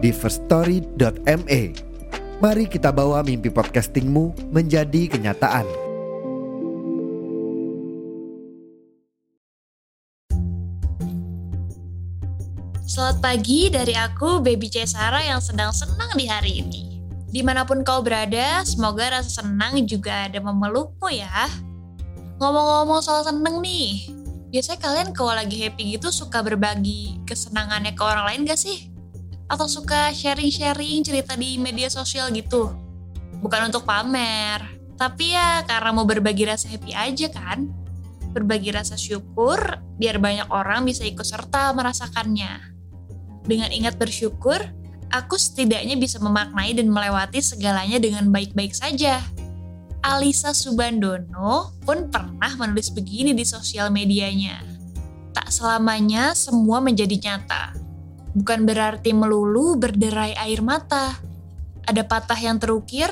di firststory.me. Mari kita bawa mimpi podcastingmu menjadi kenyataan. Selamat pagi dari aku, Baby Cesara yang sedang senang di hari ini. Di mana pun kau berada, semoga rasa senang juga ada memelukmu ya. Ngomong-ngomong soal seneng nih, biasanya kalian kalau lagi happy gitu suka berbagi kesenangannya ke orang lain gak sih? Atau suka sharing-sharing cerita di media sosial gitu? Bukan untuk pamer, tapi ya karena mau berbagi rasa happy aja kan? Berbagi rasa syukur biar banyak orang bisa ikut serta merasakannya. Dengan ingat bersyukur, aku setidaknya bisa memaknai dan melewati segalanya dengan baik-baik saja. Alisa Subandono pun pernah menulis begini di sosial medianya. Tak selamanya semua menjadi nyata. Bukan berarti melulu berderai air mata. Ada patah yang terukir,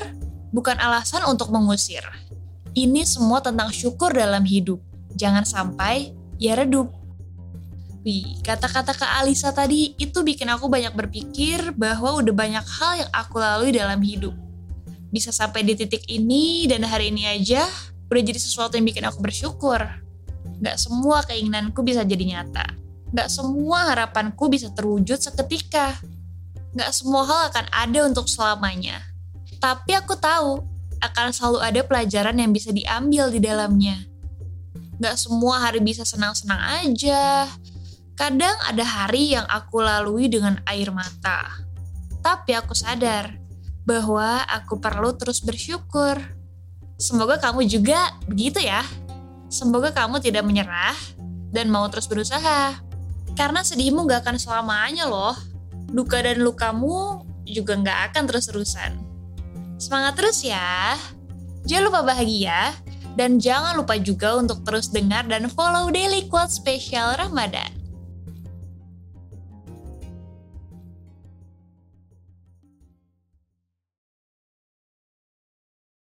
bukan alasan untuk mengusir. Ini semua tentang syukur dalam hidup. Jangan sampai ia redup. Wih, kata-kata Kak Alisa tadi itu bikin aku banyak berpikir bahwa udah banyak hal yang aku lalui dalam hidup. Bisa sampai di titik ini dan hari ini aja udah jadi sesuatu yang bikin aku bersyukur. Gak semua keinginanku bisa jadi nyata. Gak semua harapanku bisa terwujud seketika. Gak semua hal akan ada untuk selamanya. Tapi aku tahu akan selalu ada pelajaran yang bisa diambil di dalamnya. Gak semua hari bisa senang-senang aja, Kadang ada hari yang aku lalui dengan air mata, tapi aku sadar bahwa aku perlu terus bersyukur. Semoga kamu juga begitu ya. Semoga kamu tidak menyerah dan mau terus berusaha. Karena sedihmu gak akan selamanya loh. Duka dan lukamu juga gak akan terus-terusan. Semangat terus ya. Jangan lupa bahagia. Dan jangan lupa juga untuk terus dengar dan follow Daily Quote Spesial Ramadan.